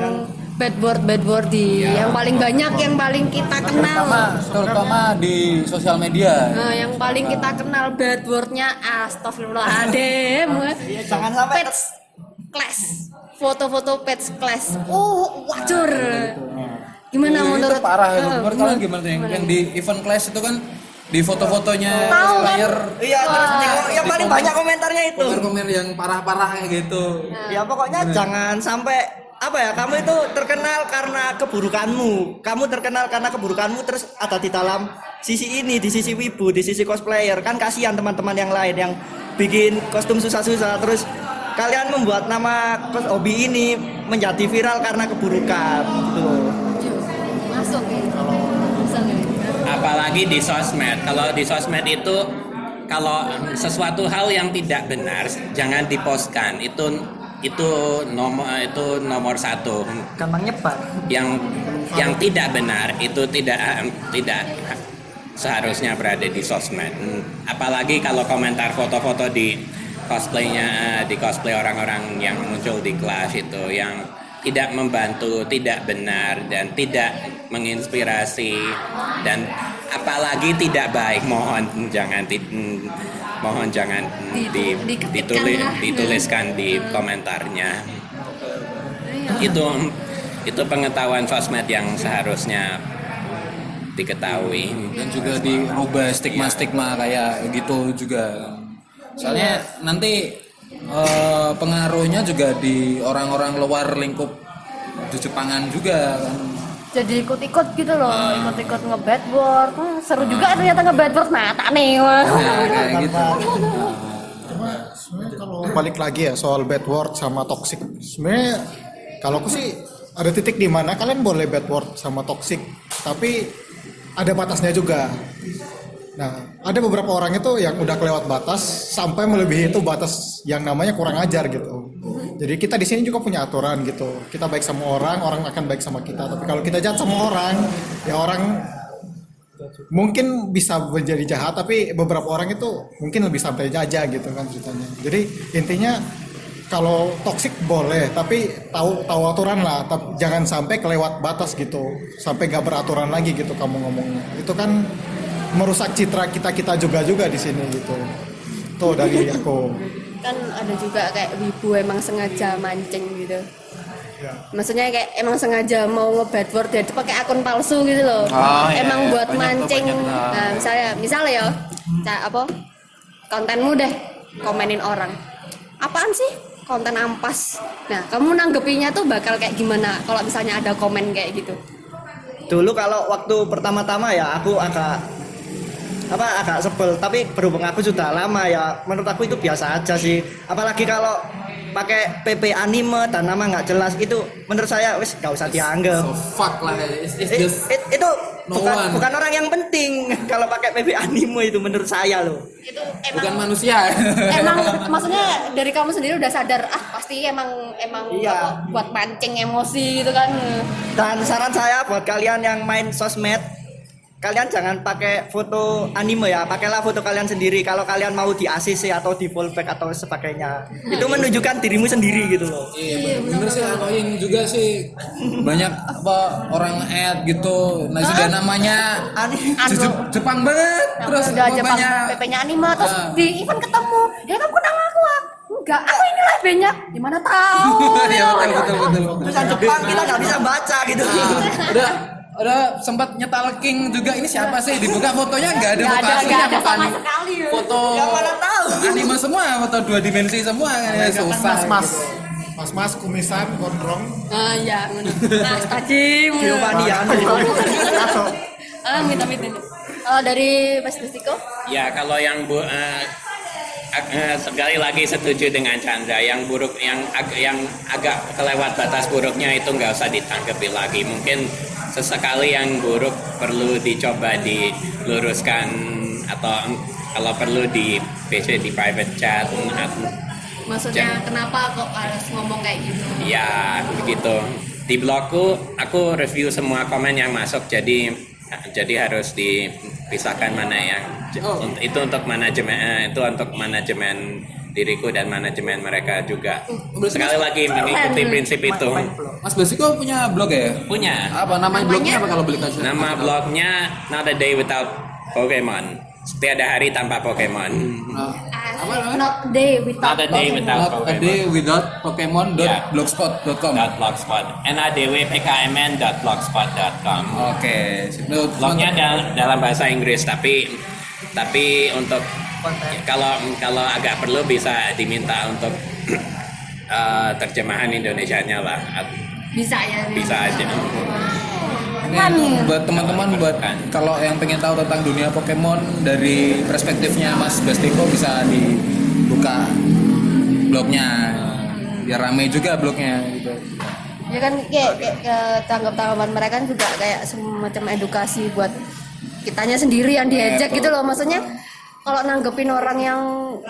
bad word bad word di Iya. yang paling banyak yang paling kita kenal. terutama terutama di sosial media. Nah, yang paling kita kenal bad wordnya astagfirullahaladzim. Ya jangan sampai pets class foto-foto pets class oh wajur gimana Itu menurut parah Eh, menurut kalian gimana? tuh yang, yang di event class itu kan di foto-fotonya Tahu kan? iya terus di- yang paling banyak komentarnya itu. Komen-komen yang parah-parah kayak gitu. Ya pokoknya jangan sampai apa ya kamu itu terkenal karena keburukanmu. Kamu terkenal karena keburukanmu terus ada di dalam sisi ini di sisi wibu di sisi cosplayer. Kan kasihan teman-teman yang lain yang bikin kostum susah-susah. Terus kalian membuat nama hobi ini menjadi viral karena keburukan gitu. Masuk ya? Masuk ya? Apalagi di sosmed. Kalau di sosmed itu kalau sesuatu hal yang tidak benar jangan dipostkan itu itu nomor itu nomor satu. Gampang nyebar. Yang yang tidak benar itu tidak tidak seharusnya berada di sosmed. Apalagi kalau komentar foto-foto di cosplaynya di cosplay orang-orang yang muncul di kelas itu yang tidak membantu tidak benar dan tidak menginspirasi dan apalagi tidak baik mohon jangan mohon jangan hmm, Di- di, ditulis, lah. dituliskan di komentarnya. Itu itu pengetahuan sosmed yang seharusnya diketahui. Dan juga dirubah stigma-stigma kayak gitu juga. Soalnya nanti eh, pengaruhnya juga di orang-orang luar lingkup di Jepangan juga kan jadi ikut-ikut gitu loh ikut-ikut nge-bad word Wah, seru juga ternyata nge-bad word mata nih. Wah. nah, kayak gitu. Sebenarnya kalau balik lagi ya soal bad word sama toxic. Sebenarnya kalau aku sih ada titik di mana kalian boleh bad word sama toxic tapi ada batasnya juga. Nah ada beberapa orang itu yang udah kelewat batas sampai melebihi itu batas yang namanya kurang ajar gitu jadi kita di sini juga punya aturan gitu. Kita baik sama orang orang akan baik sama kita. Tapi kalau kita jahat sama orang ya orang mungkin bisa menjadi jahat tapi beberapa orang itu mungkin lebih santai aja gitu kan ceritanya. Jadi intinya kalau toksik boleh tapi tahu tahu aturan lah. Tapi jangan sampai kelewat batas gitu. Sampai gak beraturan lagi gitu kamu ngomongnya. Itu kan merusak citra kita kita juga juga di sini gitu. Tuh dari aku kan ada juga kayak wibu emang sengaja mancing gitu Ya. maksudnya kayak emang sengaja mau nge-bad word jadi pakai akun palsu gitu loh Oh, emang iya. buat Banyak tuh, mancing banyak. Nah. nah misalnya misalnya ya ca- apa kontenmu deh komenin orang apaan sih konten ampas nah kamu nanggepinya tuh bakal kayak gimana kalau misalnya ada komen kayak gitu dulu kalau waktu pertama-tama ya aku agak apa agak sebel tapi berhubung aku sudah lama ya menurut aku itu biasa aja sih. Apalagi kalau pakai PP anime dan nama nggak jelas itu menurut saya wis nggak usah dianggap. so fuck lah it's, it's It- just it- itu no bukan one. bukan orang yang penting kalau pakai PP anime itu menurut saya loh. Itu bukan manusia. Emang maksudnya dari kamu sendiri udah sadar ah pasti emang emang Iya. buat mancing emosi gitu kan. Dan saran saya buat kalian yang main sosmed, kalian jangan pakai foto anime ya, pakailah foto kalian sendiri. Kalau kalian mau di ACC atau di fallback atau sebagainya, itu menunjukkan dirimu sendiri gitu loh. Iya bener, bener sih annoying juga sih. Banyak apa orang add gitu. Nah sudah namanya Ani- Je- Je- Jepang banget. Terus udah Jepang PP-nya anime terus Ah. di event ketemu. Ya kamu kenal aku ah enggak aku inilah B-nya gimana tahu? Iya betul betul betul betul. Tulisan Jepang kita nggak bisa baca gitu. udah udah sempat nyetal King juga. Ini siapa sih? Dibuka fotonya? Nggak ada foto ada, aslinya ada foto sama sekali. foto Ya, tahu. anime semua foto dua dimensi semua. Ya, susah mas mas? mas mas kumisan gondrong. Ah bener. nah tajim Giovanni Anu. ah minta minta dari Mas Destiko? Ya kalau yang bu, eh, eh, sekali lagi setuju dengan Chandra. Yang buruk yang ag- yang agak kelewat batas buruknya itu nggak usah ditanggapi lagi. Mungkin sesekali yang buruk perlu dicoba diluruskan atau kalau perlu di PC di private chat atau maksudnya kenapa kok harus ngomong kayak gitu Ya, begitu. Di blogku aku review semua komen yang masuk jadi jadi harus dipisahkan mana yang Oh. itu untuk manajemen eh, itu untuk manajemen diriku dan manajemen mereka juga. berarti Sekali lagi mengikuti prinsip itu. Mas Basiko punya blog ya Punya apa nama blognya apa kalau beli kaca nama blognya Not a Day Without Pokemon. Tiada hari tanpa Pokemon. Nah, apa not day without Not a day without Not a Pokemon. day without Pokemon Ya. blogspot.com Dot blogspot. nadwpkmn.blogspot.com. Oke, sip. Loh, Blognya dal- dalam bahasa Inggris tapi tapi untuk kalau kalau agak perlu bisa diminta untuk eh, terjemahan Indonesianya lah. Bisa ya bisa aja. Kan Nih, buat teman-teman buat kalau yang pengen tahu tentang dunia Pokemon dari perspektifnya Mas Bastiko bisa dibuka blognya. Biar rame juga blognya gitu. ya kan kayak, kayak, kayak tanggap-tanggapan mereka kan juga kayak semacam edukasi buat kitanya sendiri yang diejek gitu loh. Maksudnya kalau nanggepin orang yang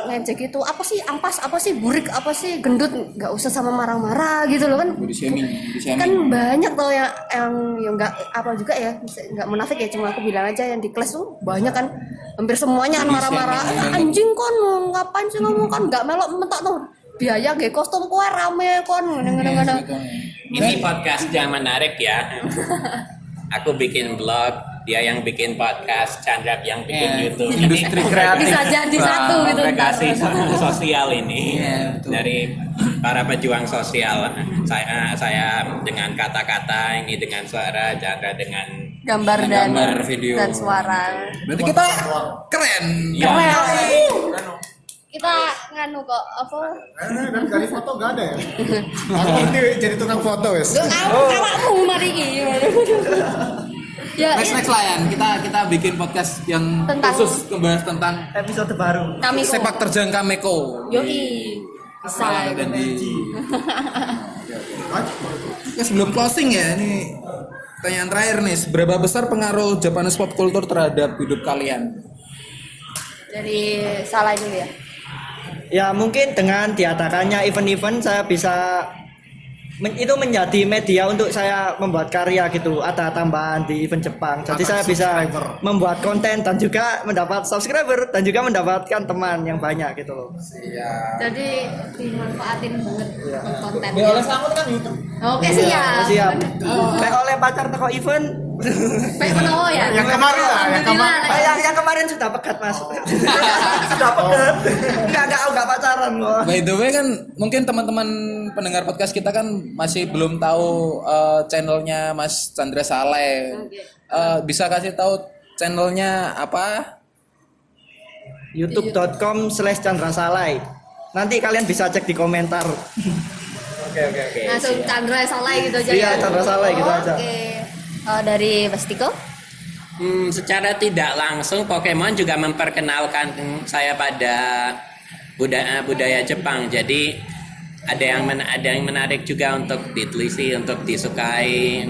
ngejek itu apa sih ampas apa sih burik apa sih gendut nggak usah sama marah-marah gitu loh kan. Body shaming, body shaming. kan banyak tuh yang yang yang nggak apa juga ya nggak munafik ya cuma aku bilang aja yang di kelas tuh banyak kan. Hampir semuanya kan marah-marah. "Ah, anjing kon ngapain sih ngomong kan? Nggak melok mentok tuh. Biaya gak kostum kue rame kon ngono-ngono ini podcast yang menarik ya. Aku bikin blog dia yang bikin podcast Chandra yang bikin Ya, YouTube. Industri kreatif. bisa jadi satu gitu aplikasi so- sosial ini. Iya, betul. dari para pejuang sosial. Saya saya dengan kata-kata ini dengan suara Chandra dengan gambar dan Gambar, video. dan suara. Berarti kita keren. ya, kita nganu kok apa? Dan dari foto gak ada ya? Aku ini jadi tukang foto wes. Lu kamu kamu mari iki ya Next ini next lah kita kita bikin podcast yang Tentang- khusus membahas tentang Episode baru. kami kok sepak terjang Kameko. yoi. Bisa dan di Ya, sebelum closing ya ini pertanyaan terakhir nih. Seberapa besar pengaruh Japanese pop culture terhadap hidup kalian? Dari salah dulu ya. Ya mungkin dengan diadakannya event-event saya bisa men- itu menjadi media untuk saya membuat karya gitu. Ada tambahan di event Jepang. Jadi saya bisa membuat konten dan juga mendapat subscriber dan juga mendapatkan teman yang banyak gitu loh. jadi dimanfaatin banget konten ya oleh selamat kan YouTube oke siap Siap. Kayak oleh pacar toko event. baik menawa ya Yang kemarin lah, yang kemarin. Yang, yang kemarin sudah pekat mas. sudah pekat. Enggak enggak enggak pacaran loh. by the way kan mungkin teman-teman pendengar podcast kita kan masih belum tahu eh, channelnya Mas Chandra Saleh. Eh, bisa kasih tahu channelnya apa? youtube.com slash Chandra Salai nanti kalian bisa cek di komentar. Oke oke oke. Langsung Chandra salah gitu aja Iya, ya? Chandra Saleh gitu aja. oke. Eh, dari Mas Tiko? Hmm, secara tidak langsung Pokemon juga memperkenalkan saya pada budaya budaya Jepang. Jadi ada yang men- ada yang menarik juga untuk diteliti, untuk disukai.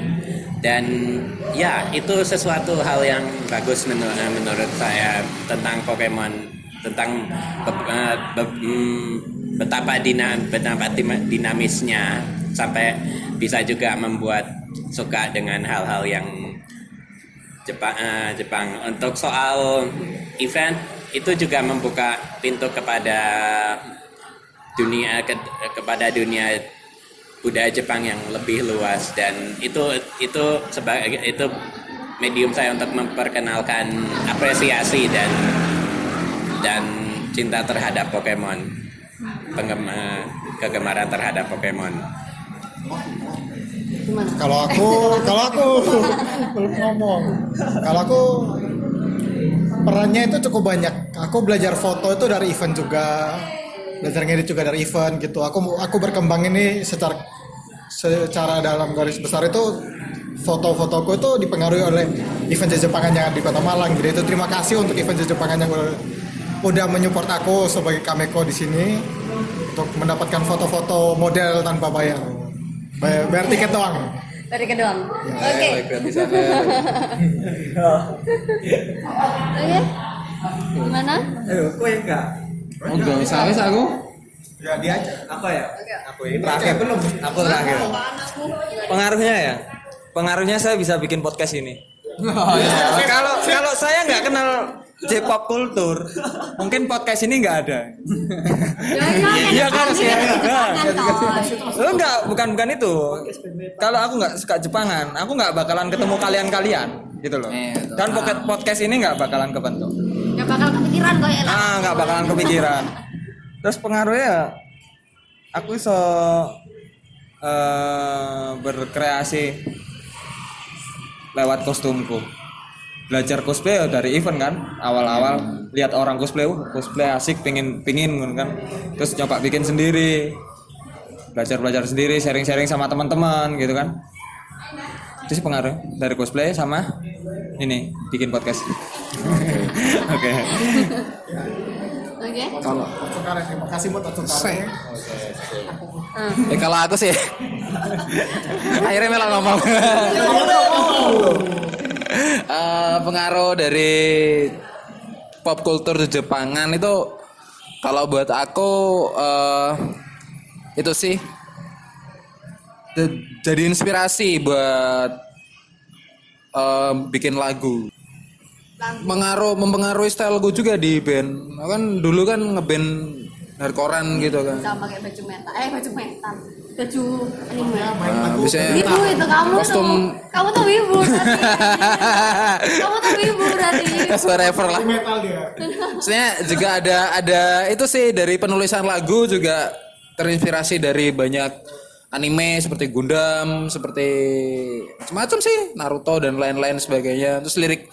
Dan ya itu sesuatu hal yang bagus menurut menurut saya tentang Pokemon tentang be- eh, be- hmm, betapa dina, betapa dinamisnya. Sampai bisa juga membuat suka dengan hal-hal yang Jepang eh, Jepang. Untuk soal event itu juga membuka pintu kepada dunia ke- kepada dunia budaya Jepang yang lebih luas dan itu itu sebagai itu medium saya untuk memperkenalkan apresiasi dan dan cinta terhadap Pokemon penggema kegemaran terhadap Pokemon Gimana? Kalau aku, kalau aku belum ngomong. Kalau aku perannya itu cukup banyak. Aku belajar foto itu dari event juga, belajar ngedit juga dari event gitu. Aku aku berkembang ini secara secara dalam garis besar itu foto-fotoku itu dipengaruhi oleh event Jepangan yang di Kota Malang. Jadi itu terima kasih untuk event Jepangan yang udah, udah menyupport aku sebagai kameko di sini untuk mendapatkan foto-foto model tanpa bayar. Bayar, bayar tiket doang. Dari kedua. Oke. Eh, gratisannya. Oke. Gimana? Ayo, ya enggak? Oh, enggak usah wis aku. Ya dia aja. Apa ya? Aku ini terakhir belum. Aku terakhir. Pengaruhnya ya. Pengaruhnya saya bisa bikin podcast ini. Oh, iya. Kalau kalau saya nggak kenal J-pop kultur, mungkin podcast ini nggak ada. Iya kan? Lo nggak bukan bukan itu. Kalau aku nggak suka Jepangan, aku nggak bakalan ketemu kalian-kalian gitu loh. Itu. Dan pocket podcast ini nggak bakalan kebentuk. Kepikiran kok ya. Ah, nggak bakalan kepikiran. Terus pengaruhnya ya, aku so eh, berkreasi lewat kostumku. Belajar cosplay ya dari event kan, awal-awal lihat orang cosplay, uh, cosplay asik, pingin pingin kan. Terus coba bikin sendiri, belajar belajar sendiri, sharing sharing sama teman-teman gitu kan. Itu sih pengaruh dari cosplay sama ini bikin podcast. Oke. Oke. Kalau terima kasih buat Otsukare. Eh kalau aku sih akhirnya malah ngomong. Eh, pengaruh dari pop culture di Jepangan itu kalau buat aku eh, itu sih jadi inspirasi buat eh, bikin lagu. Mengaruh mempengaruhi style gue juga di band. Kan dulu kan ngeband dari koran gitu kan. Sama pakai baju metal. Eh baju metal. Baju anime. Nah, biasanya Wibu itu kamu kostum tuh. Kamu tuh wibu kamu tuh wibu berarti. Yes, whatever lah. Metal dia. Maksudnya juga ada ada itu sih dari penulisan lagu juga terinspirasi dari banyak anime seperti Gundam, seperti macam-macam sih Naruto dan lain-lain sebagainya. Terus lirik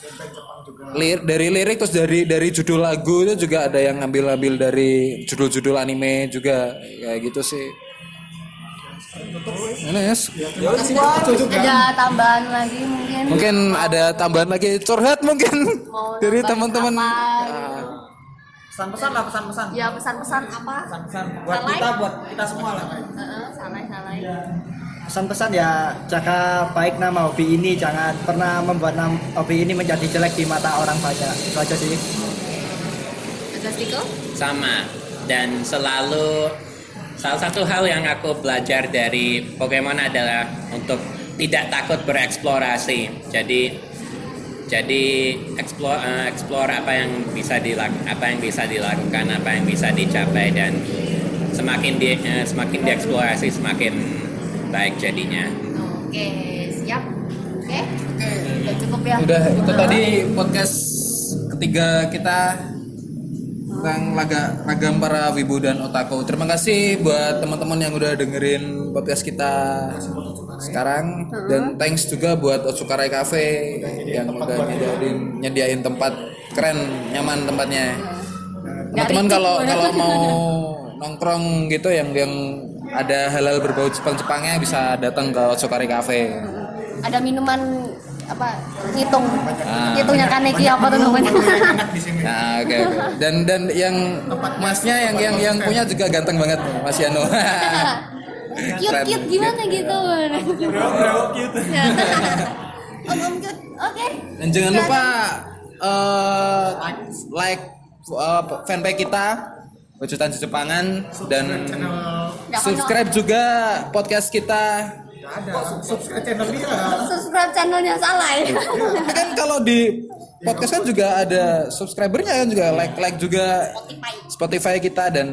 lir, dari lirik terus dari dari judul lagu itu juga ada yang ngambil-ngambil dari judul-judul anime juga kayak gitu sih. Ini yes. Ada tambahan lagi mungkin. Mungkin ada tambahan lagi curhat mungkin Mau dari teman-teman. Pesan-pesan lah, pesan-pesan. Ya pesan-pesan apa? Pesan-pesan buat Salai? kita, buat kita semua lah. Heeh, salai-salai. Pesan-pesan ya jaga baik nama hobi ini, jangan pernah membuat nam- hobi ini menjadi jelek di mata orang banyak. Itu aja sih. Sama dan selalu salah satu hal yang aku belajar dari Pokemon adalah untuk tidak takut bereksplorasi jadi jadi explore eh, explore apa yang bisa dilakukan apa yang bisa dilakukan apa yang bisa dicapai dan semakin di eh, semakin dieksplorasi semakin baik jadinya Oke, siap. Oke. Udah cukup ya. Udah itu tadi podcast ketiga kita tentang laga ragam para wibu dan otaku. Terima kasih buat teman-teman yang udah dengerin podcast kita sekarang dan thanks juga buat Otsukarai Cafe yang udah nyediain nyediain tempat keren, nyaman tempatnya. Teman-teman kalau kalau mau nongkrong gitu yang yang ada halal berbau Jepang-Jepangnya bisa datang ke Otsukarai Cafe. Ada minuman apa? Ngitung. Ngitungnya kaneki apa tuh namanya? Nah, oke oke. Dan dan yang masnya yang yang yang punya juga ganteng banget Mas Yano. cute cute gimana gitu om om cute oke Dan jangan lupa eh, like eh, fanpage kita Bacotan Jepangan dan subscribe juga podcast kita. Ada. Subscribe channel dia? subscribe channelnya salah ya. Kan kalau di podcast kan juga ada subscribernya kan juga like like juga. Spotify. Kita dan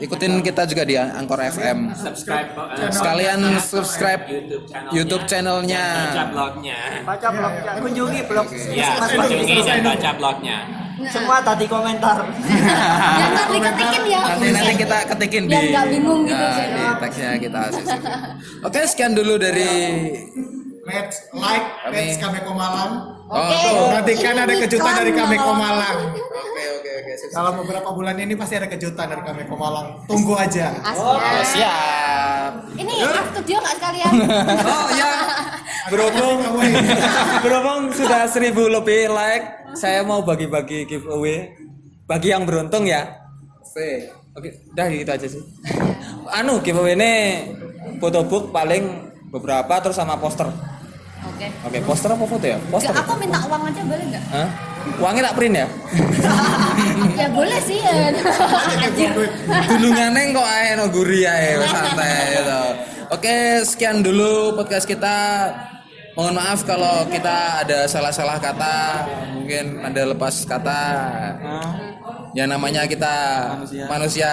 ikutin kita juga di Angkor FM. subscribe uh, Sekalian subscribe YouTube channelnya, YouTube channelnya. baca blognya. Baca blognya, kunjungi blog. ya kunjungi dan baca blognya Semua tadi komentar. yang nanti ketikin ya Nanti nanti kita ketikin di Biar nggak bingung gitu ya, sih. di teksnya kita sisi. Oke, sekian dulu dari match like page kami Komalang Oh, Oke. tuh. nantikan ada kejutan dari kami. Komalang Oke, oke, oke. dalam beberapa bulan ini pasti ada kejutan dari kami Komalang tunggu aja Oh, Asli. siap. ini art studio nggak sekalian Oh ya, berhubung berhubung sudah seribu lebih like, saya mau bagi-bagi giveaway bagi yang beruntung ya. Oke, oke, udah gitu aja sih. Anu giveaway ini fotobook paling beberapa terus sama poster. Oke Oke, poster apa foto ya? Poster. Nggak, aku minta uang aja boleh nggak Hah? Uangnya tak print ya? ya boleh sih ya anjir Dulungannya kok ae no guri ae santai gitu. Oke, sekian dulu podcast kita. Mohon maaf kalau kita ada salah-salah kata, mungkin ada lepas kata. Ya namanya kita manusia,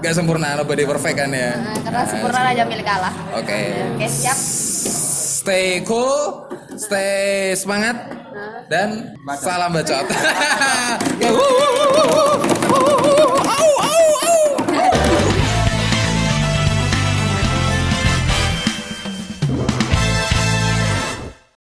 gak sempurna, nobody perfect kan ya. Nah, karena sempurna aja milik Allah Oke. oke siap Stay cool, stay semangat dan salam bacot.